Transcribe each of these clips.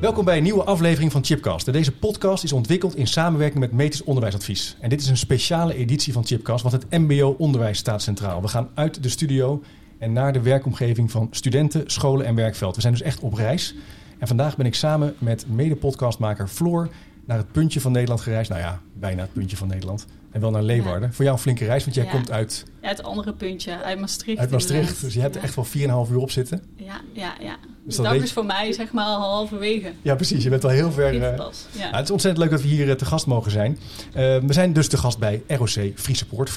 Welkom bij een nieuwe aflevering van Chipcast. Deze podcast is ontwikkeld in samenwerking met Metis Onderwijsadvies. En dit is een speciale editie van Chipcast, want het MBO-onderwijs staat centraal. We gaan uit de studio en naar de werkomgeving van studenten, scholen en werkveld. We zijn dus echt op reis. En vandaag ben ik samen met mede-podcastmaker Floor naar het puntje van Nederland gereisd. Nou ja, bijna het puntje van Nederland. En wel naar Leeuwarden. Voor jou een flinke reis, want jij Ja. komt uit, Ja, het andere puntje, uit Maastricht. uit Maastricht. inderdaad. Dus je hebt er echt wel 4,5 uur op zitten. Ja, ja, ja. Dus de dat is voor mij zeg maar al halverwege. Ja, precies. Je bent wel heel ver... Eh, het. Ja. Is ontzettend leuk dat we hier eh, te gast mogen zijn. Eh, we zijn dus te gast bij ROC. Free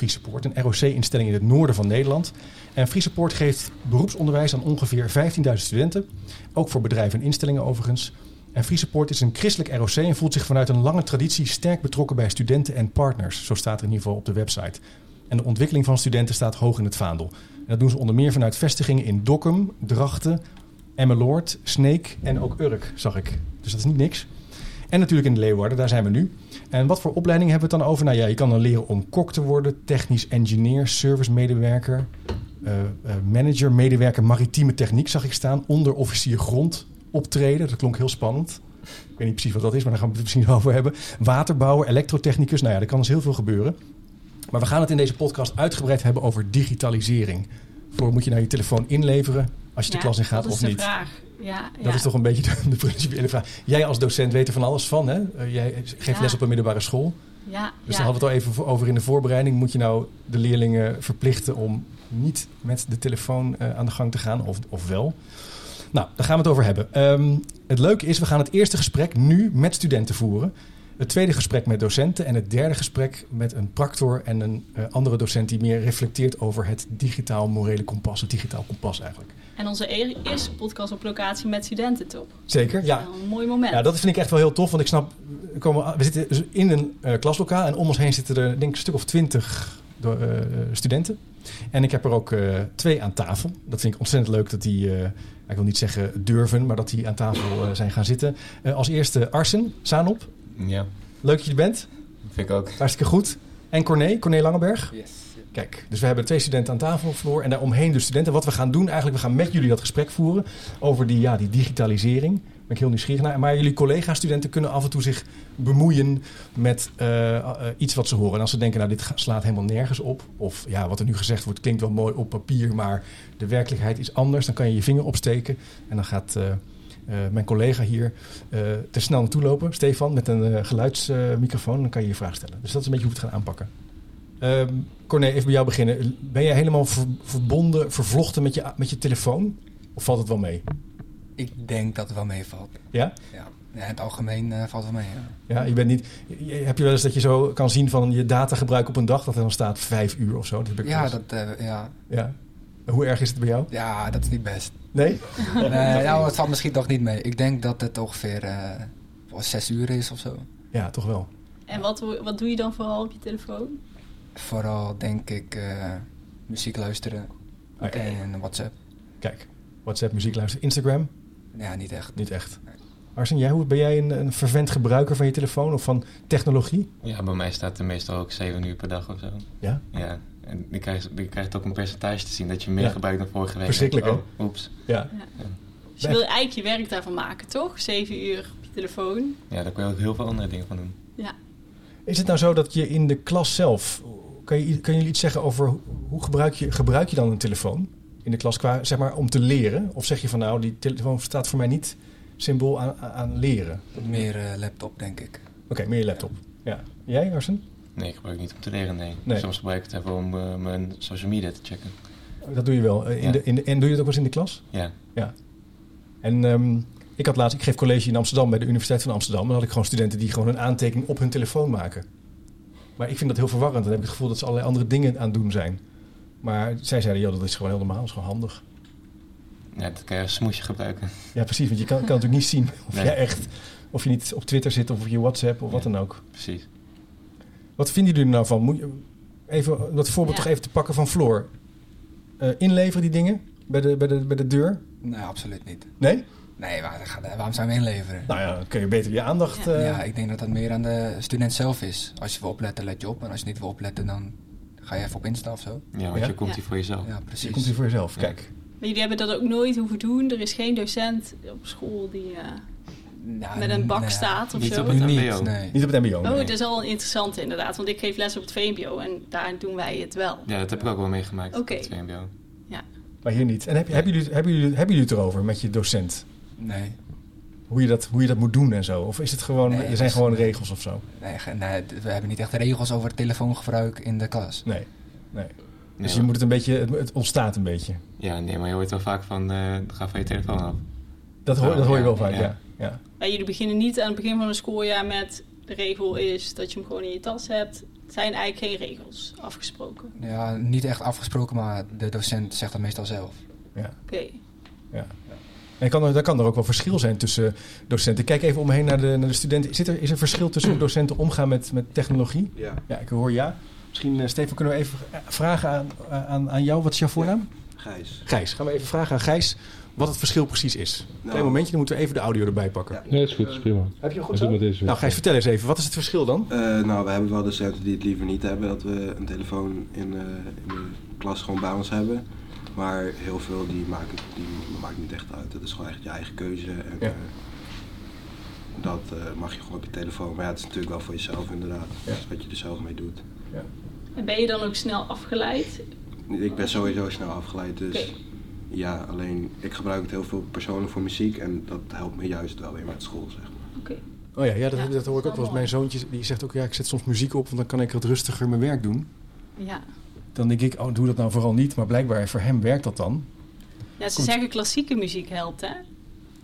Support, een ROC-instelling in het noorden van Nederland. En Free Support geeft beroepsonderwijs aan ongeveer 15.000 studenten. Ook voor bedrijven en instellingen overigens. En Free Support is een christelijk ROC en voelt zich vanuit een lange traditie sterk betrokken bij studenten en partners. Zo staat er in ieder geval op de website. En de ontwikkeling van studenten staat hoog in het vaandel. En dat doen ze onder meer vanuit vestigingen in Dokkum, Drachten, Emmeloord, Sneek en ook Urk, zag ik. Dus dat is niet niks. En natuurlijk in de Leeuwarden, daar zijn we nu. En wat voor opleiding hebben we het dan over? Nou ja, je kan dan leren om kok te worden, technisch engineer, servicemedewerker, eh, manager, medewerker maritieme techniek zag ik staan, onderofficier grond optreden. Dat klonk heel spannend. Ik weet niet precies wat dat is, maar daar gaan we het misschien over hebben. Waterbouwer, elektrotechnicus, nou ja, er kan dus heel veel gebeuren. Maar we gaan het in deze podcast uitgebreid hebben over digitalisering. Voor moet je nou je telefoon inleveren als je de klas in gaat dat is of de niet? vraag. Ja, Dat ja. is toch een beetje de, de principiële vraag. Jij als docent weet er van alles van, hè? Eh, jij geeft les op een middelbare school. Ja, Dus daar hadden we het al even over in de voorbereiding. Moet je nou de leerlingen verplichten om niet met de telefoon eh, aan de gang te gaan, of, of wel? Nou, daar gaan we het over hebben. Ehm, het leuke is, we gaan het eerste gesprek nu met studenten voeren. Het tweede gesprek met docenten. En het derde gesprek met een practor en een eh, andere docent die meer reflecteert over het digitaal morele kompas. Het digitaal kompas eigenlijk. En onze e- eerste podcast op locatie met studenten, toch? Zeker? Ja. Een mooi moment. Ja, dat vind ik echt wel heel tof. Want ik snap, we, komen, we zitten dus in een eh, klaslokaal en om ons heen zitten er denk ik een stuk of twintig eh, studenten. En ik heb er ook eh, twee aan tafel. Dat vind ik ontzettend leuk dat die, eh, ik wil niet zeggen durven, maar dat die aan tafel eh, zijn gaan zitten. Eh, als eerste Arsen, Saanop. Ja, Leuk dat je er bent. vind ik ook. Hartstikke goed. En Corné, Corné Langeberg. Yes. Kijk, dus we hebben twee studenten aan tafel voor en daaromheen de studenten. Wat we gaan doen eigenlijk, we gaan met jullie dat gesprek voeren over die, ja, die digitalisering. Ik heel nieuwsgierig naar. Maar jullie collega-studenten kunnen af en toe zich bemoeien met eh, eh, iets wat ze horen. En als ze denken, nou dit slaat helemaal nergens op. Of ja, wat er nu gezegd wordt klinkt wel mooi op papier, maar de werkelijkheid is anders. Dan kan je je vinger opsteken en dan gaat... eh, mijn collega hier eh te snel naartoe lopen, Stefan, met een geluidsmicrofoon. dan kan je je vraag stellen. Dus dat is een beetje hoe we het gaan aanpakken. Ehm Corné, even bij jou beginnen. Ben jij helemaal ver- verbonden, vervlochten met je, met je telefoon? Of valt het wel mee? Ik denk dat het wel meevalt. Ja? Ja. ja in het algemeen eh, valt het wel mee. Ja. Ja, je bent niet... je- Heb je wel eens dat je zo kan zien van je datagebruik op een dag... dat er dan staat vijf uur of zo? Dat heb ik Ja, eens. dat, eh, ja. ja. Hoe erg is het bij jou? ja, dat is niet best. Nee? Nee, nou, het valt misschien toch niet mee. Ik denk dat het ongeveer eh, zes uur is of zo. Ja, toch wel. En wat, wat doe je dan vooral op je telefoon? Vooral denk ik eh, muziek luisteren Oké. en WhatsApp. Kijk, WhatsApp, muziek luisteren, Instagram? Ja, niet echt. Niet echt. Nee. Arsen, jij, hoe- ben jij een, een vervent gebruiker van je telefoon of van technologie? Ja, bij mij staat er meestal ook 7 uur per dag of zo. Ja? Ja, en je krijgt, je krijgt ook een percentage te zien dat je meer Ja. gebruikt dan vorige week. Verschrikkelijk, hè? Oh, oeps. Ja. Dus je wil eigenlijk je werk daarvan maken, toch? Zeven uur op je telefoon. Ja, daar kun je ook heel veel andere dingen van doen. Ja. Is het nou zo dat je in de klas zelf... Kan, je, kan jullie iets zeggen over hoe- hoe gebruik je, gebruik je dan een telefoon in de klas qua, zeg maar, om te leren? Of zeg je van nou, die telefoon staat voor mij niet symbool aan, aan leren? Meer eh, laptop, denk ik. Oké, meer laptop. Ja. Jij, Arsen? Nee, ik gebruik het niet om te leren, nee. Nee. Soms gebruik ik het even om eh, mijn social media te checken. Dat doe je wel. Eh, In Ja. de, in de, en doe je dat ook wel eens in de klas? Ja, Ja. En ehm, ik had laatst, ik geef college in Amsterdam bij de Universiteit van Amsterdam. En dan had ik gewoon studenten die gewoon een aantekening op hun telefoon maken. Maar ik vind dat heel verwarrend. Dan heb ik het gevoel dat ze allerlei andere dingen aan het doen zijn. Maar zij zeiden, ja, dat is gewoon heel normaal, dat is gewoon handig. ja dat kan je als smoesje gebruiken. Ja, precies. Want je kan, kan natuurlijk niet zien of Nee. jij echt, of je niet op Twitter zit of op je WhatsApp of wat Ja. dan ook. Precies. Wat vinden jullie er nou van? Moet je, even dat voorbeeld Ja. toch even te pakken van Floor. Eh, inleveren die dingen bij de, bij, de, bij de deur? Nee, absoluut niet. Nee? Nee, waar, waarom zou je hem inleveren? Nou ja, dan kun je beter je aandacht... Ja. eh, Ja, ik denk dat dat meer aan de student zelf is. Als je wil opletten, let je op. En als je niet wil opletten, dan ga je even op Insta of zo. Ja, want Ja? je komt Ja. hier voor jezelf. Ja, je precies. komt hier voor jezelf. Ja. Kijk. Maar jullie hebben dat ook nooit hoeven doen. Er is geen docent op school die, eh, Nou, met een bak nee, staat of niet zo? op het niet, MBO. nee. Niet op het mbo. Oh, nee. dat is al interessant inderdaad, want ik geef les op het VMBO en daar doen wij het wel. Ja, dat heb ik ook wel meegemaakt. Op het VMBO. Maar hier niet. En heb, hebben, jullie, hebben, jullie, hebben jullie het erover met je docent? Nee, Hoe je dat, hoe je dat moet doen en zo? Of is het gewoon, Nee, er zijn is- gewoon regels of zo? nee, nee, we hebben niet echt regels over telefoongebruik in de klas. Nee. nee. Nee, Dus je moet het een beetje, het, het ontstaat een beetje. Ja, nee, maar je hoort wel vaak van, eh ga van je telefoon af. Dat hoor, dat hoor je wel vaak, ja. ja. ja. Maar jullie beginnen niet aan het begin van een schooljaar met de regel is dat je hem gewoon in je tas hebt. Het zijn eigenlijk geen regels afgesproken. Ja, niet echt afgesproken, maar de docent zegt dat meestal zelf. ja. Oké. Ja. En kan er, daar kan er ook wel verschil zijn tussen docenten. Kijk even omheen naar de, naar de studenten. Zit er, is er verschil tussen hoe docenten omgaan met, met technologie? Ja, Ja, ik hoor ja. Misschien, eh, Stefan, kunnen we even vragen aan, aan, aan jou. Wat is jouw voornaam? Gijs. Gijs. Gaan we even vragen aan Gijs wat het verschil precies is. Nou. Klein momentje, dan moeten we even de audio erbij pakken. Ja. Nee, dat is goed, dat is prima. Heb je hem goed zo? deze Nou, Gijs, vertel eens even. Wat is het verschil dan? Eh, nou, we hebben wel docenten die het liever niet hebben dat we een telefoon in, eh, in de klas gewoon bij ons hebben. Maar heel veel die maken, die maakt niet echt uit. Het is gewoon echt je eigen keuze. En, Ja. eh, dat eh, mag je gewoon op je telefoon. Maar ja, het is natuurlijk wel voor jezelf inderdaad. Ja. Dus wat je er zelf mee doet. En ben je dan ook snel afgeleid? Ik ben sowieso snel afgeleid, dus ja, alleen ik gebruik het heel veel persoonlijk voor muziek. En dat helpt me juist wel weer met school, zeg maar. Oké. Oh ja, ja, dat, Ja, dat hoor ik ook wel eens. Mijn zoontje die zegt ook, ja, ik zet soms muziek op, want dan kan ik wat rustiger mijn werk doen. Ja. Dan denk ik, oh, doe dat nou vooral niet. Maar blijkbaar voor hem werkt dat dan. ja, ze Goed. zeggen klassieke muziek helpt, hè?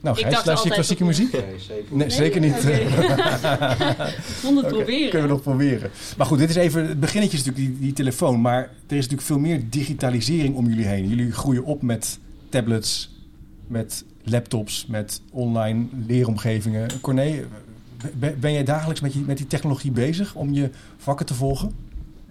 Nou, Ik Gijs, dacht luister je altijd klassieke muziek? Nee, zeker. Nee, zeker niet. Oké. ik vond het proberen. Kunnen we nog proberen. Maar goed, dit is even het beginnetje is natuurlijk die, die telefoon. Maar er is natuurlijk veel meer digitalisering om jullie heen. Jullie groeien op met tablets, met laptops, met online leeromgevingen. Corné, ben, ben jij dagelijks met, je, met die technologie bezig om je vakken te volgen?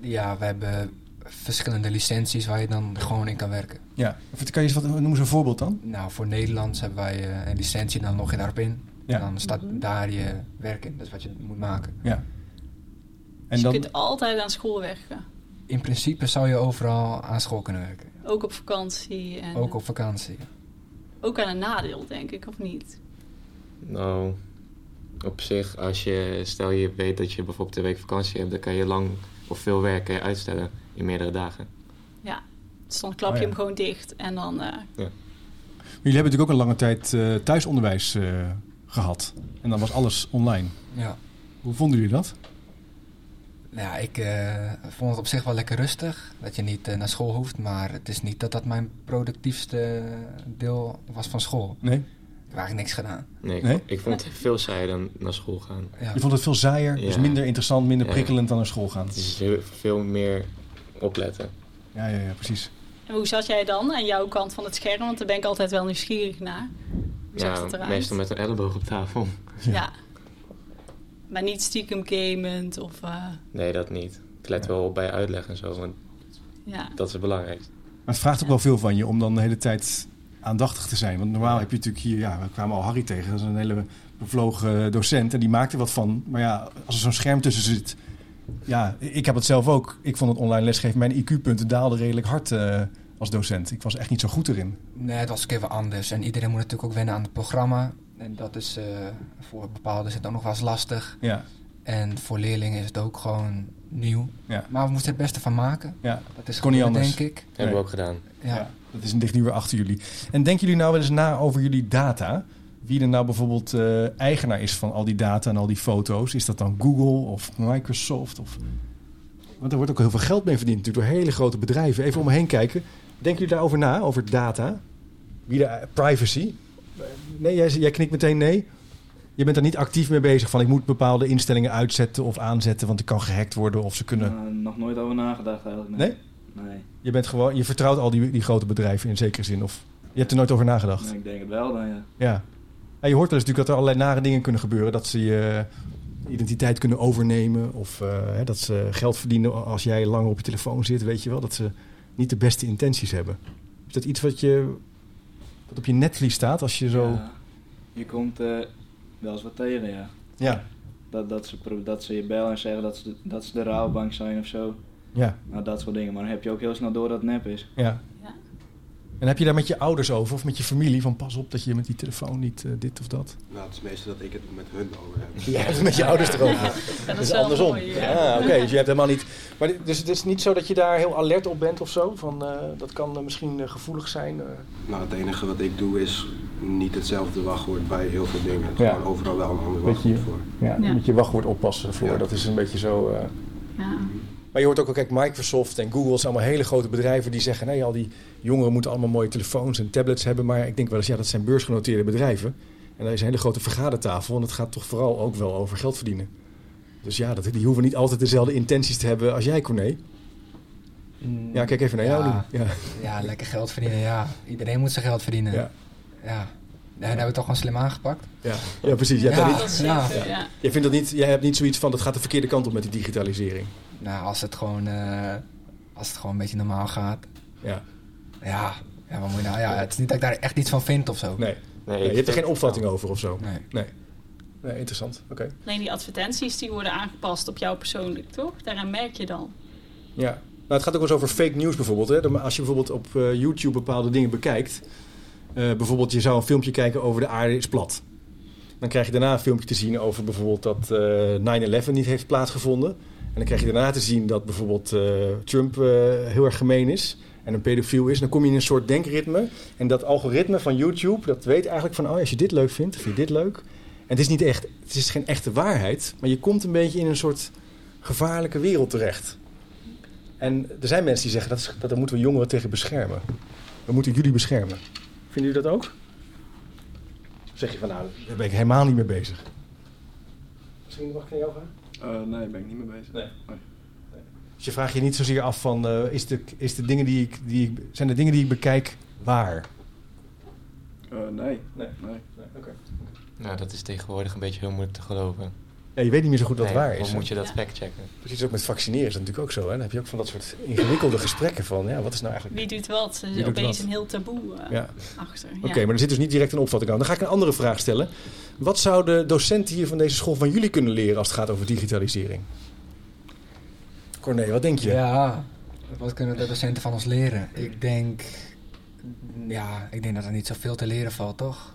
Ja, we hebben verschillende licenties waar je dan gewoon in kan werken. Ja. Of Kan je eens wat, noem eens een voorbeeld dan? Nou, voor Nederlands hebben wij eh, een licentie, dan log je daarop in. Ja. En dan staat Mhm. daar je werk in. Dat is wat je moet maken. Ja. Dus En je dan, kunt altijd aan school werken. In principe zou je overal aan school kunnen werken. Ook op vakantie. En Ook op vakantie. ook aan een nadeel, denk ik, of niet? Nou, op zich, als je, stel je weet dat je bijvoorbeeld een week vakantie hebt, dan kan je lang of veel werk uitstellen in meerdere dagen. Ja. Dus dan klap Oh, je ja. hem gewoon dicht en dan... eh, jullie hebben natuurlijk ook een lange tijd eh, thuisonderwijs eh, gehad. En dan was alles online. Ja. Hoe vonden jullie dat? Nou ja, ik eh, vond het op zich wel lekker rustig. Dat je niet naar school hoeft. Maar het is niet dat dat mijn productiefste deel was van school. Nee? Ik heb eigenlijk niks gedaan. Nee, ik, Nee? ik vond het veel saaier dan naar school gaan. Ja. Je vond het veel saaier, dus Ja. minder interessant, minder Ja. prikkelend dan naar school gaan. Het is heel- veel meer opletten. Ja, ja, ja, precies. En hoe zat jij dan aan jouw kant van het scherm? Want daar ben ik altijd wel nieuwsgierig naar. Hoe zag het Ja, eruit? meestal met een elleboog op tafel. Ja. Maar niet stiekem gamend of... eh, Nee, dat niet. Ik let Ja. wel op bij uitleg en zo, want ja. dat is het belangrijkste. Maar het vraagt ook wel veel van je om dan de hele tijd aandachtig te zijn. Want normaal heb je natuurlijk hier, ja, we kwamen al Harry tegen, dat is een hele bevlogen docent en die maakt er wat van. Maar ja, als er zo'n scherm tussen zit, ja, ik heb het zelf ook. Ik vond het online lesgeven, mijn IQ-punten daalden redelijk hard eh, als docent. Ik was echt niet zo goed erin. Nee, het was een keer wel anders. En iedereen moet natuurlijk ook wennen aan het programma. En dat is eh, voor bepaalden is het ook nog wel eens lastig. Ja, En voor leerlingen is het ook gewoon nieuw. ja, Maar we moesten het beste van maken. ja. Dat is Kon niet anders. denk ik. Hebben we ook gedaan. Ja. Ja, dat is, ligt nu weer achter jullie. En denken jullie nou wel eens na over jullie data? Wie er nou bijvoorbeeld eh, eigenaar is van al die data en al die foto's? Is dat dan Google of Microsoft? Of... Want er wordt ook heel veel geld mee verdiend natuurlijk door hele grote bedrijven. Even om me heen kijken. Denken jullie daarover na, over data? Wie de, privacy? Nee, jij, jij knikt meteen nee. Je bent er niet actief mee bezig van ik moet bepaalde instellingen uitzetten of aanzetten, want ik kan gehackt worden of ze kunnen. Nou, nog nooit over nagedacht eigenlijk. Nee? Nee? Nee, Je bent gewoon, je vertrouwt al die, die grote bedrijven in zekere zin. Of je hebt er nooit over nagedacht. Nee, ik denk het wel dan ja. Ja. ja. Je hoort wel eens natuurlijk dat er allerlei nare dingen kunnen gebeuren. Dat ze je identiteit kunnen overnemen. Of eh, dat ze geld verdienen als jij langer op je telefoon zit. Weet je wel, dat ze niet de beste intenties hebben. Is dat iets wat, je, wat op je netvlies staat als je zo... Ja, je komt eh, wel eens wat tegen, ja. Ja. Dat, dat, ze, dat ze je bellen en zeggen dat ze, de- dat ze de rouwbank zijn of zo. Ja. Nou, dat soort dingen. Maar dan heb je ook heel snel door dat het nep is. Ja. Ja. En heb je daar met je ouders over of met je familie van pas op dat je met die telefoon niet eh, dit of dat? Nou, het is meestal dat ik het met hun over heb. Jij hebt het met je ouders erover. Ja, Dat is andersom. mooi. Ja. Ah, oké. Dus je hebt helemaal niet. Maar dus het is niet zo dat je daar heel alert op bent of zo? Van eh, dat kan eh, misschien gevoelig zijn. Nou, het enige wat ik doe is niet hetzelfde wachtwoord bij heel veel dingen. Ja. Gewoon overal wel een ander je- wachtwoord voor. Ja, Ja. met je wachtwoord oppassen voor. Ja. Dat is een beetje zo. eh. Ja. Maar je hoort ook wel, kijk, Microsoft en Google zijn allemaal hele grote bedrijven die zeggen: nee, al die jongeren moeten allemaal mooie telefoons en tablets hebben. Maar ik denk wel eens, ja, dat zijn beursgenoteerde bedrijven. En daar is een hele grote vergadertafel. En het gaat toch vooral ook wel over geld verdienen. Dus ja, dat, die hoeven niet altijd dezelfde intenties te hebben als jij, Corné. Mm, Ja, kijk even naar jou ja, nu. Ja. Ja, lekker geld verdienen. Ja, iedereen moet zijn geld verdienen. Ja. Ja. Ja, daar hebben we het toch gewoon slim aangepakt. Ja. ja, precies. Jij, hebt niet, jij, vindt dat niet, jij hebt niet zoiets van dat gaat de verkeerde kant op met die digitalisering. Nou, als het gewoon, eh, als het gewoon een beetje normaal gaat. Ja. Ja, ja, wat moet je nou? Ja, het is niet dat ik daar echt iets van vind of zo. Nee. Nee, je hebt er geen opvatting over of zo. Nee. Nee. Nee, interessant. Oké. Alleen die advertenties die worden aangepast op jou persoonlijk, toch? Daaraan merk je dan. Ja. Nou, het gaat ook wel eens over fake news bijvoorbeeld. Hè? Als je bijvoorbeeld op eh, YouTube bepaalde dingen bekijkt. eh, bijvoorbeeld, je zou een filmpje kijken over de aarde is plat. Dan krijg je daarna een filmpje te zien over bijvoorbeeld dat eh 9-11 niet heeft plaatsgevonden. En dan krijg je daarna te zien dat bijvoorbeeld eh, Trump eh, heel erg gemeen is. En een pedofiel is. Dan kom je in een soort denkritme. En dat algoritme van YouTube, dat weet eigenlijk van... oh, als je dit leuk vindt, vind je dit leuk. En het is niet echt, het is geen echte waarheid. Maar je komt een beetje in een soort gevaarlijke wereld terecht. En er zijn mensen die zeggen dat, is, dat daar moeten we jongeren tegen beschermen. We moeten jullie beschermen. Vinden jullie dat ook? Of zeg je van nou, daar ben ik helemaal niet mee bezig. Misschien mag ik naar jou gaan? Eh, nee, daar ben ik niet mee bezig. Nee. Nee. Dus je vraagt je niet zozeer af van, eh, is de, is de dingen die ik, die ik, zijn de dingen die ik bekijk waar? Eh, nee. Nee. nee. Oké. Nou, dat is tegenwoordig een beetje heel moeilijk te geloven. Ja, je weet niet meer zo goed wat Nee, waar hoe is. hè? moet je dat Ja. factchecken? Precies ook met vaccineren is dat natuurlijk ook zo. Hè? Dan heb je ook van dat soort ingewikkelde gesprekken van, ja, wat is nou eigenlijk... Wie doet wat? Er is opeens wat? een heel taboe eh, Ja. achter. Oké, maar er zit dus niet direct een opvatting aan. Dan ga ik een andere vraag stellen. Wat zouden docenten hier van deze school van jullie kunnen leren als het gaat over digitalisering? Corné, wat denk je? Ja, wat kunnen de docenten van ons leren? Ik denk, ja, ik denk dat er niet zoveel te leren valt, toch?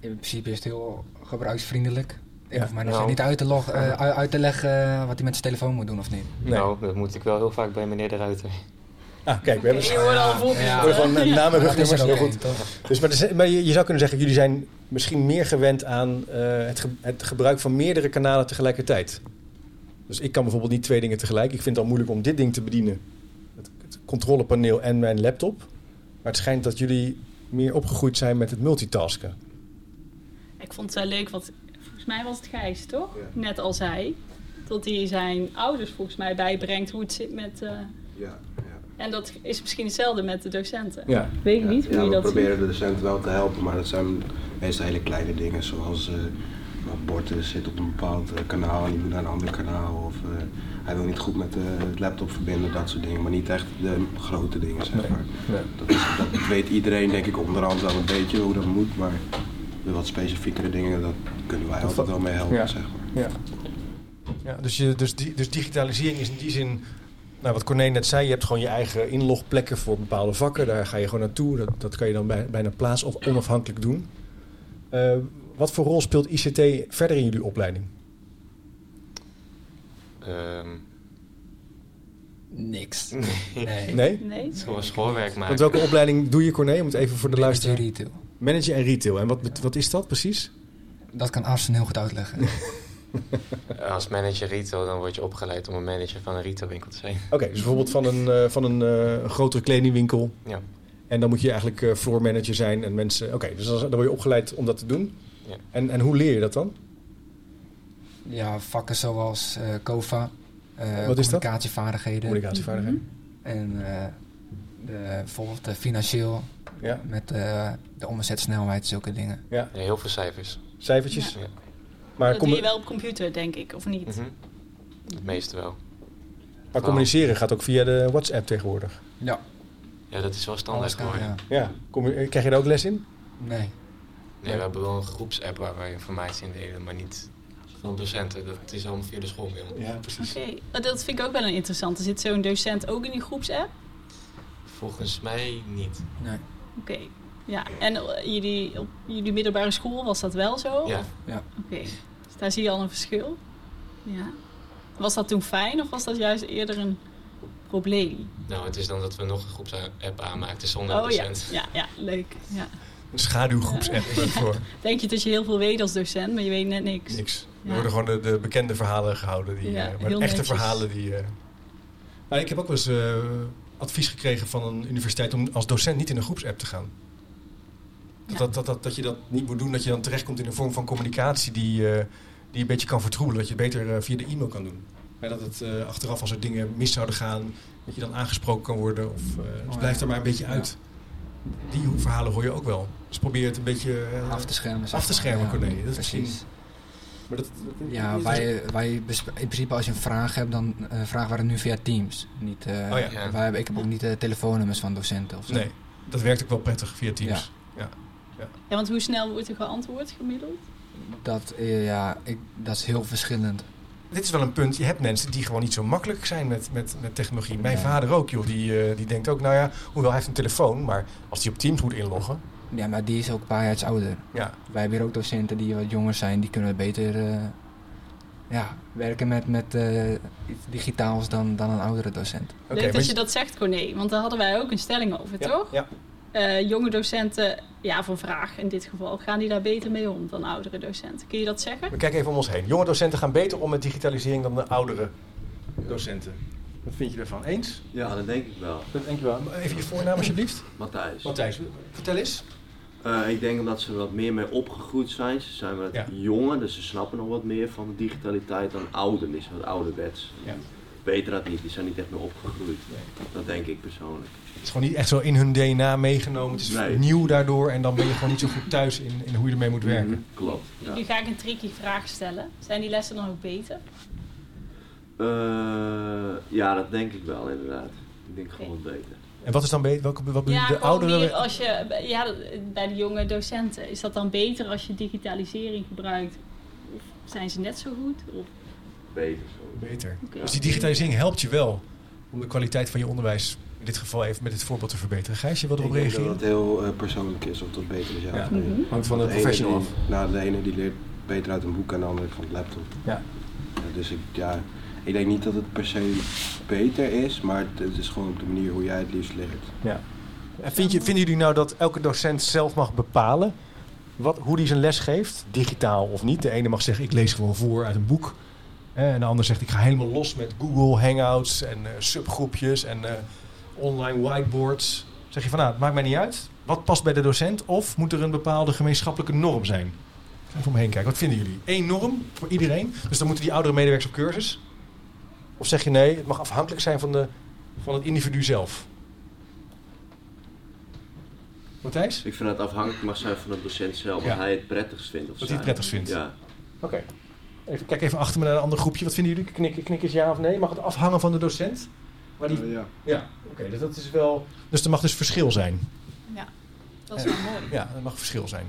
In principe is het heel gebruiksvriendelijk. Ik Ja. hoef mij Nou. niet uit te, log, eh, uit- te leggen wat hij met zijn telefoon moet doen of niet. Nee. Nou, dat moet ik wel heel vaak bij meneer de Ruiter. Ah, kijk, we hebben... voorbeeld. Ja. Hè? eh, naam en Maar dat is rugnummers, er heel goed. Dus, maar, zijn- maar je, je zou kunnen zeggen, jullie zijn misschien meer gewend aan eh, het, ge- het gebruik van meerdere kanalen tegelijkertijd. Dus ik kan bijvoorbeeld niet twee dingen tegelijk. Ik vind het al moeilijk om dit ding te bedienen. Het, het controlepaneel en mijn laptop. Maar het schijnt dat jullie meer opgegroeid zijn met het multitasken. Ik vond het wel leuk, want mij was het Gijs, toch? Ja. Net al zei. Dat hij zijn ouders volgens mij bijbrengt hoe het zit met... eh, Ja, ja. en dat is misschien hetzelfde met de docenten. Ja. Weet ik Ja, niet hoe ja, je we dat proberen de docenten wel te helpen, maar dat zijn meestal hele kleine dingen, zoals eh een bord eh, zit op een bepaald kanaal en die moet naar een ander kanaal. Of eh, hij wil niet goed met de laptop verbinden, dat soort dingen, maar niet echt de grote dingen, zeg Nee. maar. Nee. Dat, is, dat weet iedereen, denk ik, onderhand wel een beetje hoe dat moet, maar de wat specifiekere dingen, dat kunnen wij Dat altijd wel mee helpen, Ja. zeg maar. Ja. ja dus, je, dus, di- dus digitalisering is in die zin... Nou, wat Corné net zei, je hebt gewoon je eigen inlogplekken voor bepaalde vakken. Daar ga je gewoon naartoe. Dat, dat kan je dan bij, bijna plaats- of onafhankelijk doen. Eh, wat voor rol speelt ICT verder in jullie opleiding? Ehm Niks. nee. Nee. Gewoon schoolwerk maken. Want welke opleiding doe je, Corné? Om het even voor de luisteraar... retail. Manager en retail. En wat, wat is dat precies? Dat kan Arsen heel goed uitleggen. Als manager retail, dan word je opgeleid om een manager van een retailwinkel te zijn. Oké, dus bijvoorbeeld van een, eh, van een eh, grotere kledingwinkel. Ja. En dan moet je eigenlijk eh floor manager zijn en mensen... Oké, dus dan word je opgeleid om dat te doen. Ja. En, en hoe leer je dat dan? Ja, vakken zoals eh COVA, eh, Wat is dat? communicatievaardigheden Communicatievaardigheden. en eh, de, bijvoorbeeld eh, financieel Ja. met eh, de omzetsnelheid, zulke dingen. ja. Ja, heel veel cijfers. Cijfertjes. Ja. Maar, dat doe je wel op computer, denk ik, of niet? Mhm. Het meeste wel. maar communiceren gaat ook via de WhatsApp tegenwoordig. Ja, Ja, dat is wel standaard geworden. ja. Krijg je daar ook les in? Nee. Nee, we hebben wel een groepsapp waar wij informatie in delen, maar niet van docenten. Dat is allemaal via de schoolmail. Ja, precies. Oké, dat vind ik ook wel een interessante. Zit zo'n docent ook in die groepsapp? Volgens mij niet. nee. Oké. Ja, en eh, jullie, op jullie middelbare school was dat wel zo? Ja. Ja. Oké. Dus daar zie je al een verschil? Ja. Was dat toen fijn of was dat juist eerder een probleem? Nou, het is dan dat we nog een groepsapp aanmaakten zonder oh ja. docent. ja, ja, leuk. Ja. Een schaduwgroepsapp voor Denk je dat je heel veel weet als docent, maar je weet net niks. niks. Er Ja. worden gewoon de, de bekende verhalen gehouden. Die, Ja, eh, maar de echte netjes. verhalen die... eh Nou, ik heb ook wel eens eh, advies gekregen van een universiteit om als docent niet in een groepsapp te gaan. Dat, Ja. dat, dat, dat, dat je dat niet moet doen, dat je dan terechtkomt in een vorm van communicatie die, eh, die een beetje kan vertroebelen. Dat je het beter eh, via de e-mail kan doen. Maar dat het eh, achteraf als er dingen mis zouden gaan, dat je dan aangesproken kan worden. Of, dus ja. blijf er maar een beetje uit. Die verhalen hoor je ook wel. Dus probeer het een beetje Af te schermen. af te schermen, Ja, Corné. Dat is precies. misschien- Maar dat, dat- Ja, wij, wij in principe als je een vraag hebt, dan eh vragen we het nu via Teams. Niet, eh, Oh ja. Ja. wij hebben, ik heb ook niet de telefoonnummers van docenten of zo. Nee, dat werkt ook wel prettig via Teams. Ja, want hoe snel wordt er geantwoord gemiddeld? Dat, eh, ja, ik, dat is heel verschillend. Dit is wel een punt. Je hebt mensen die gewoon niet zo makkelijk zijn met, met, met technologie. Mijn Ja. vader ook, joh. Die, eh, die denkt ook, nou ja, hoewel hij heeft een telefoon, maar als hij op Teams moet inloggen, Ja, maar die is ook een paar jaar ouder. ja. Wij hebben hier ook docenten die wat jonger zijn, die kunnen beter eh, ja, werken met, met eh, iets digitaals dan, dan een oudere docent. Oké, Leuk maar dat je dat zegt, Corné. Want daar hadden wij ook een stelling over, ja, toch? Ja. Eh, jonge docenten, ja, voor vraag in dit geval, gaan die daar beter mee om dan oudere docenten? Kun je dat zeggen? We kijken even om ons heen. Jonge docenten gaan beter om met digitalisering dan de oudere docenten. Wat vind je ervan? Eens? Ja, dat denk ik wel. Dat denk je wel. Even je voornaam alsjeblieft. Matthijs. Matthijs, vertel eens. Eh, ik denk omdat ze er wat meer mee opgegroeid zijn. Ze zijn wat Ja. jonger, dus ze snappen nog wat meer van de digitaliteit dan ouderen. Die zijn wat ouderwets. Ja. Weten dat niet, die zijn niet echt meer opgegroeid. Dat denk ik persoonlijk. Het is gewoon niet echt zo in hun DNA meegenomen. Het is Nee. nieuw daardoor en dan ben je gewoon niet zo goed thuis in, in hoe je ermee moet werken. Mhm, Klopt. Ja. Nu ga ik een tricky vraag stellen. Zijn die lessen dan ook beter? Eh, ja, dat denk ik wel inderdaad. Ik denk gewoon wat beter. En wat is dan beter? Welke, wat bedoel je? Ja, de gewoon oudere... meer als je, ja, bij de jonge docenten. Is dat dan beter als je digitalisering gebruikt? Of zijn ze net zo goed? Of, Beter zo. Beter. Dus die digitalisering helpt je wel om de kwaliteit van je onderwijs in dit geval even met dit voorbeeld te verbeteren. Gijs, je wil Ik erop denk dat reageren? het heel eh, persoonlijk is of dat beter is. Ja. Ja. Mhm. Hangt van de ene professional af. Nou, de ene die leert beter uit een boek en de andere van de laptop. Ja. Ja, dus ik, ja, ik denk niet dat het per se beter is, maar het, is gewoon op de manier hoe jij het liefst leert. Ja. En je, vinden jullie nou dat elke docent zelf mag bepalen wat, hoe hij zijn les geeft? Digitaal of niet? De ene mag zeggen, ik lees gewoon voor uit een boek. En de ander zegt, ik ga helemaal los met Google Hangouts en eh, subgroepjes en eh, online whiteboards. Zeg je van, nou, het maakt mij niet uit. Wat past bij de docent? Of moet er een bepaalde gemeenschappelijke norm zijn? Even omheen kijken. Wat vinden jullie? Eén norm voor iedereen? Dus dan moeten die oudere medewerkers op cursus? Of zeg je nee, het mag afhankelijk zijn van, de, van het individu zelf? Matthijs? Ik vind dat het afhankelijk mag zijn van de docent zelf, wat Ja. hij het prettigst vindt. Of Wat hij het prettigst vindt. Ja. Oké. Even, kijk even achter me naar een ander groepje. Wat vinden jullie? Knikken, knikken is ja of nee? Mag het afhangen van de docent? Maar die... ja. Ja, oké. dus dat is wel... Dus er mag dus verschil zijn. ja, dat is wel mooi. Ja, er mag verschil zijn.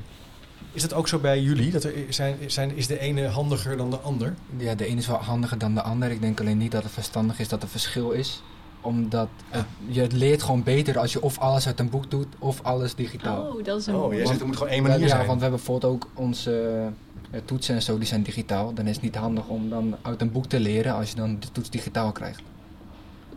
Is dat ook zo bij jullie? Dat er zijn, zijn, is de ene handiger dan de ander? Ja, de ene is wel handiger dan de ander. Ik denk alleen niet dat het verstandig is dat er verschil is. Omdat het- je het leert gewoon beter als je of alles uit een boek doet of alles digitaal. Oh, dat is een Oh, jij zegt er moet gewoon één Ja, manier ja, zijn. want we hebben bijvoorbeeld ook onze eh, toetsen en zo, die zijn digitaal. Dan is het niet handig om dan uit een boek te leren als je dan de toets digitaal krijgt.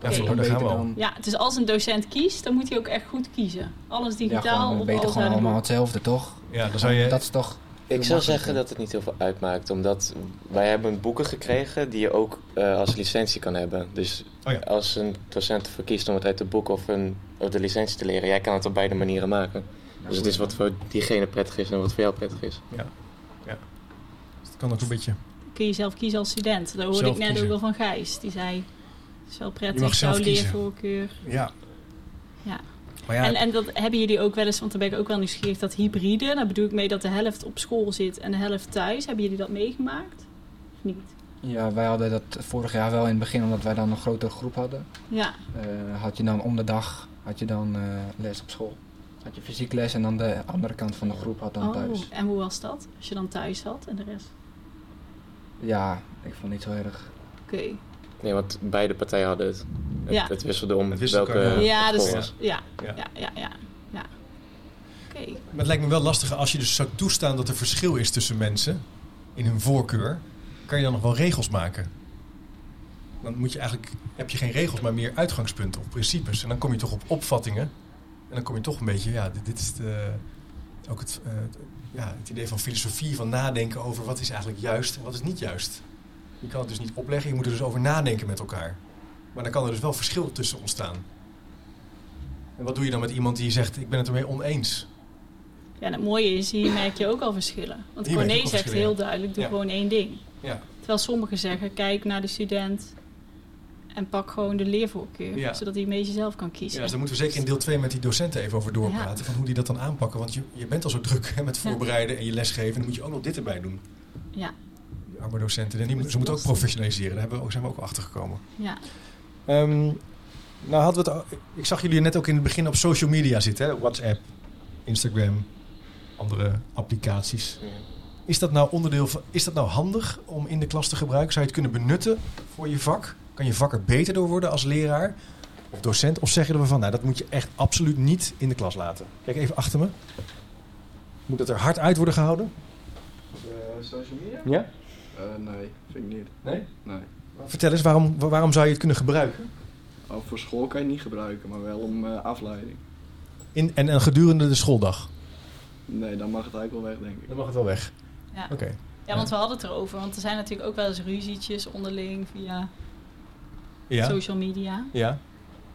Ja, Dan daar gaan we dan- Ja, dus als een docent kiest, dan moet hij ook echt goed kiezen. Alles ja, digitaal of beter alles gewoon allemaal boek. hetzelfde, toch? Ja, dan zou je... Dat is toch... Ik zou zeggen dat het niet heel veel uitmaakt, omdat wij hebben boeken gekregen die je ook eh, als licentie kan hebben. Dus Oh ja. als een docent ervoor kiest om het uit de boek of, een, of de licentie te leren, jij kan het op beide manieren maken. Dus het is wat voor diegene prettig is en wat voor jou prettig is. Het kan ook een beetje... Kun je zelf kiezen als student. Dat hoorde Zelf ik net kiezen. ook wel van Gijs. Die zei, is wel Je prettig, mag zelf jouw kiezen. leervoorkeur. Ja. Ja. Maar ja, En, en dat hebben jullie ook wel eens, want daar ben ik ook wel nieuwsgierig, dat hybride. Daar bedoel ik mee dat de helft op school zit en de helft thuis. Hebben jullie dat meegemaakt? Of niet? Ja, wij hadden dat vorig jaar wel in het begin, omdat wij dan een grotere groep hadden. Ja, Eh, had je dan om de dag had je dan, eh, les op school. Had je fysiek les en dan de andere kant van de groep had dan oh, thuis. en hoe was dat? Als je dan thuis zat en de rest? Ja, ik vond het niet zo erg. Oké. Nee, want beide partijen hadden het. Het, Ja. het wisselde om Het wisselde welke elkaar, Ja, dus, was. ja, Ja. ja, ja, ja, ja. het lijkt me wel lastiger als je dus zou toestaan dat er verschil is tussen mensen in hun voorkeur. Kan je dan nog wel regels maken? Dan moet je eigenlijk, heb je geen regels, maar meer uitgangspunten of principes. En dan kom je toch op opvattingen. En dan kom je toch een beetje, ja, dit, dit is de, ook het, eh, het- ja, het idee van filosofie, van nadenken over wat is eigenlijk juist en wat is niet juist. Je kan het dus niet opleggen, je moet er dus over nadenken met elkaar. Maar dan kan er dus wel verschil tussen ontstaan. En wat doe je dan met iemand die zegt, ik ben het ermee oneens? Ja, en het mooie is, hier merk je ook al verschillen. Want Hier Corné zegt heel duidelijk, doe Ja. gewoon één ding. Ja. Terwijl sommigen zeggen, kijk naar de student en pak gewoon de leervoorkeur. Ja. Zodat hij een beetje zelf kan Ja, kiezen. dus daar moeten we zeker in deel 2 met die docenten even over doorpraten. Ja. Van hoe die dat dan aanpakken. Want je, je bent al zo druk hè, met Ja. voorbereiden en je lesgeven. Dan moet je ook nog dit erbij doen. Ja, arme docenten. En die, ze moeten ook professionaliseren. Daar hebben we ook, zijn we ook achter gekomen. ja. Ehm, nou hadden we het, al- ik zag jullie net ook in het begin op social media zitten. Hè? WhatsApp, Instagram, andere applicaties. Ja. Is dat nou onderdeel van, is dat nou handig om in de klas te gebruiken? Zou je het kunnen benutten voor je vak? Kan je vak er beter door worden als leraar of docent? Of zeg je er van, nou dat moet je echt absoluut niet in de klas laten? Kijk even achter me. Moet dat er hard uit worden gehouden? social media? Ja? Nee, vind ik niet. Nee? Nee. Vertel eens, waarom, waarom zou je het kunnen gebruiken? Oh, voor school kan je niet gebruiken, maar wel om eh, afleiding. In, en, en gedurende de schooldag? Nee, dan mag het eigenlijk wel weg, denk ik. Dan mag het wel weg. Ja. Oké. ja, want we hadden het erover. Want er zijn natuurlijk ook wel eens ruzietjes onderling via Ja? social media. Ja?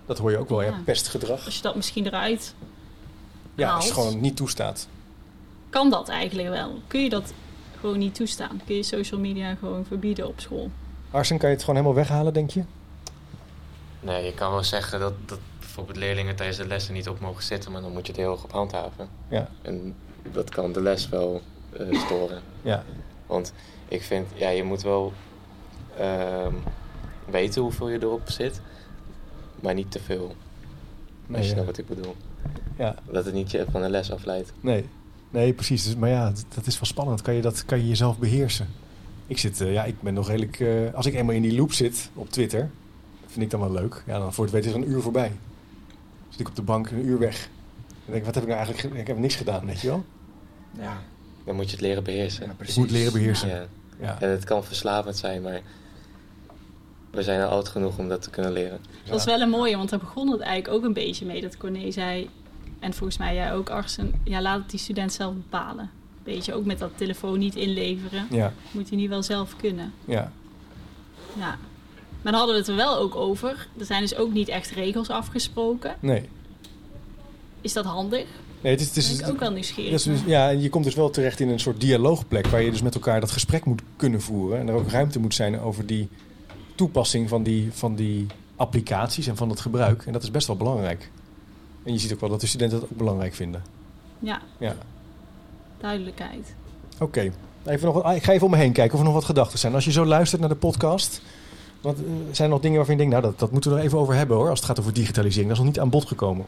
Dat hoor je ook wel, ja. Ja. Pestgedrag. Als je dat misschien eruit Ja, als je het gewoon niet toestaat. kan dat eigenlijk wel. Kun je dat gewoon niet toestaan? Kun je social media gewoon verbieden op school? Arsen, kan je het gewoon helemaal weghalen, denk je? Nee, je kan wel zeggen dat, dat bijvoorbeeld leerlingen tijdens de lessen niet op mogen zitten, maar dan moet je het heel erg op handhaven. Ja. En dat kan de les wel eh, storen. Ja. Want ik vind, ja, je moet wel ehm, weten hoeveel je erop zit, maar niet te veel. Nee, Als je ja. snapt wat ik bedoel. Ja. Dat het niet je van de les afleidt. Nee, nee precies. Dus, maar ja, dat is wel spannend. Kan je, dat, kan je jezelf beheersen? Ik, zit, eh, ja, ik ben nog redelijk... eh, als ik eenmaal in die loop zit op Twitter, vind ik dan wel leuk. Ja, dan voor het weten is er een uur voorbij. Zit ik op de bank een uur weg. Dan denk ik, wat heb ik nou eigenlijk... ge- Ik heb niks gedaan, weet je wel? Ja, Dan moet je het leren beheersen. ja precies. moet leren beheersen. Ja. Ja. En het kan verslavend zijn, maar we zijn al oud genoeg om dat te kunnen leren. Dat is wel een mooie, want daar begon het eigenlijk ook een beetje mee. Dat Corné zei, en volgens mij jij ook, Arsen, ja, laat het die student zelf bepalen. Beetje ook met dat telefoon niet inleveren. Ja, Moet hij niet wel zelf kunnen. ja. Ja. Maar dan hadden we het er wel ook over. Er zijn dus ook niet echt regels afgesproken. Nee. Is dat handig? nee het is, het is, ben ik ook wel nieuwsgierig. dus- ja, en je komt dus wel terecht in een soort dialoogplek... waar je dus met elkaar dat gesprek moet kunnen voeren. En er ook ruimte moet zijn over die toepassing van die, van die applicaties en van het gebruik. En dat is best wel belangrijk. En je ziet ook wel dat de studenten dat ook belangrijk vinden. Ja, Ja, duidelijkheid. oké. Even nog wat, ah, ik ga even om me heen kijken of er nog wat gedachten zijn. Als je zo luistert naar de podcast... Wat, eh, zijn er nog dingen waarvan je denkt... nou, dat, dat moeten we er even over hebben hoor... als het gaat over digitalisering. Dat is nog niet aan bod gekomen.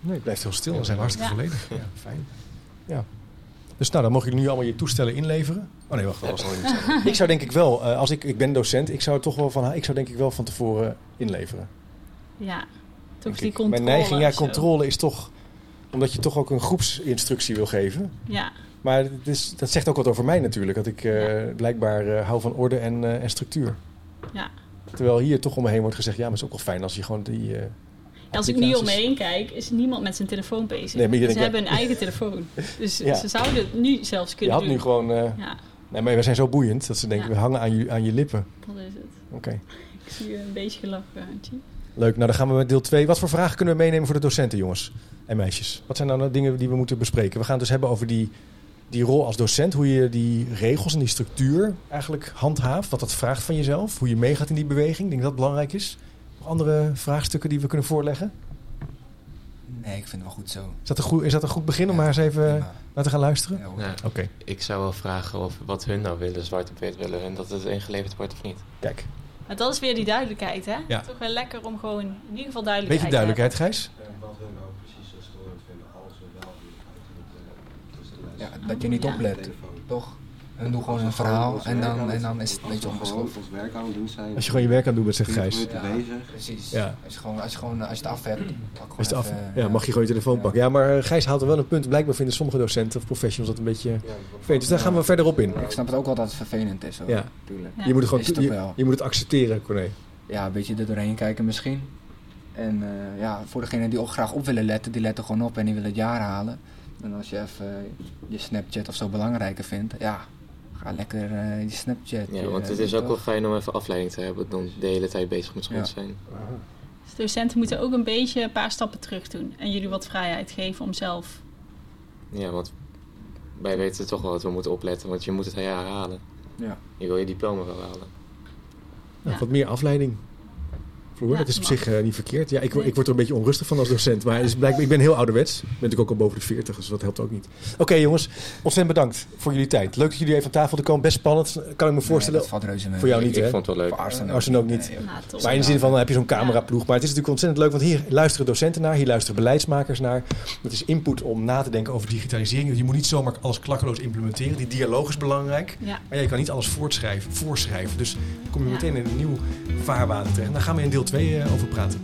Nee, het blijft heel stil. We zijn hartstikke Ja. volledig. Ja, fijn. Ja. Dus nou, dan mogen jullie nu allemaal je toestellen inleveren. Oh nee, wacht, dat was nog niet. Ik zou denk ik wel, eh, als ik, ik ben docent, ik zou toch wel van, ik zou denk ik wel van tevoren inleveren. Ja, toch die controle. Mijn neiging, ja, controle is toch, omdat je toch ook een groepsinstructie wil geven. Ja, Maar het is, dat zegt ook wat over mij natuurlijk, dat ik eh, blijkbaar eh, hou van orde en, eh, en structuur. ja. Terwijl hier toch om me heen wordt gezegd, ja, maar het is ook wel fijn als je gewoon die... eh, Als ik nu om me heen kijk, is niemand met zijn telefoon bezig. Nee, maar je ze denkt, hebben een eigen telefoon. Dus Ja. ze zouden het nu zelfs Je kunnen had doen. nu gewoon... eh, Ja, nee, maar we zijn zo boeiend dat ze denken, we hangen aan je, aan je lippen. dat is het. Oké. Ik zie je een beetje gelachen, Antje. Leuk, nou dan gaan we met deel 2. Wat voor vragen kunnen we meenemen voor de docenten, jongens en meisjes? Wat zijn nou de dingen die we moeten bespreken? We gaan het dus hebben over die, die rol als docent, hoe je die regels en die structuur eigenlijk handhaaft. Wat dat vraagt van jezelf, hoe je meegaat in die beweging. Ik denk dat dat belangrijk is. Andere vraagstukken die we kunnen voorleggen? Nee, ik vind het wel goed zo. Is dat een goed, is dat een goed begin om maar eens even prima. naar te gaan luisteren? Ja. Oké, Ik zou wel vragen of wat hun nou willen, zwart op wit willen hun dat het ingeleverd wordt of niet. kijk. Maar dat is weer die duidelijkheid, hè? Ja. Toch wel lekker om gewoon in ieder geval duidelijkheid Beetje duidelijkheid, Gijs? En wat hun nou precies zo storend vinden als we wel. Ja, dat je niet Ja. oplet, toch? En doe gewoon Als een verhaal en dan, en dan is het een als beetje werk aan het doen zijn. Als je gewoon je werk aan het doen bent, zegt 20 Gijs. bezig. Precies. Ja. Als, je gewoon, als, je gewoon, als je het af hebt, pak Als het af, even, ja, mag je gewoon je telefoon Ja. pakken. Ja, maar eh, Gijs haalt er wel een punt. Blijkbaar vinden sommige docenten of professionals dat een beetje vervelend. Dus daar gaan we verder op in. Ik snap het ook wel dat het vervelend is. Hoor. Ja. Tuurlijk. Ja. Je moet het gewoon ook je, wel. je moet het accepteren, Corné. Ja, een beetje er doorheen kijken misschien. En eh, ja, voor degenen die ook graag op willen letten, die letten gewoon op en die willen het jaar halen. En als je even je Snapchat of zo belangrijker vindt, ja, ga lekker eh, je Snapchat. Ja, want het is toch? ook wel fijn om even afleiding te hebben dan de hele tijd bezig met school Ja. te zijn. Dus docenten moeten ook een beetje een paar stappen terug doen. En jullie wat vrijheid geven om zelf... Ja, want wij weten toch wel dat we moeten opletten, want je moet het jaar halen. Ja. Je wil je diploma wel halen. Nou, Ja. Wat meer afleiding. Ja, dat is op mag. zich eh, niet verkeerd. Ja, ik, Nee. ik word er een beetje onrustig van als docent. Maar het is blijkbaar, ik ben heel ouderwets. Ik ben natuurlijk ook al boven de 40, dus dat helpt ook niet. Oké jongens, ontzettend bedankt voor jullie tijd. Leuk dat jullie even aan tafel te komen. Best spannend, kan ik me voorstellen. Nee, dat valt reuze mee. Voor jou ik niet, ik hè? vond het wel leuk. Voor Arsen Arsen ook niet. Nee. Nou. Maar in de zin van, dan heb je zo'n cameraploeg. Maar het is natuurlijk ontzettend leuk, want hier luisteren docenten naar. Hier luisteren beleidsmakers naar. Het is input om na te denken over digitalisering. Je moet niet zomaar alles klakkeloos implementeren. Die dialoog is belangrijk. Ja. Maar ja, je kan niet alles voortschrijven, voorschrijven. Dus dan kom je meteen in een nieuw vaarwater terecht. Daar gaan we in deel 2 over praten.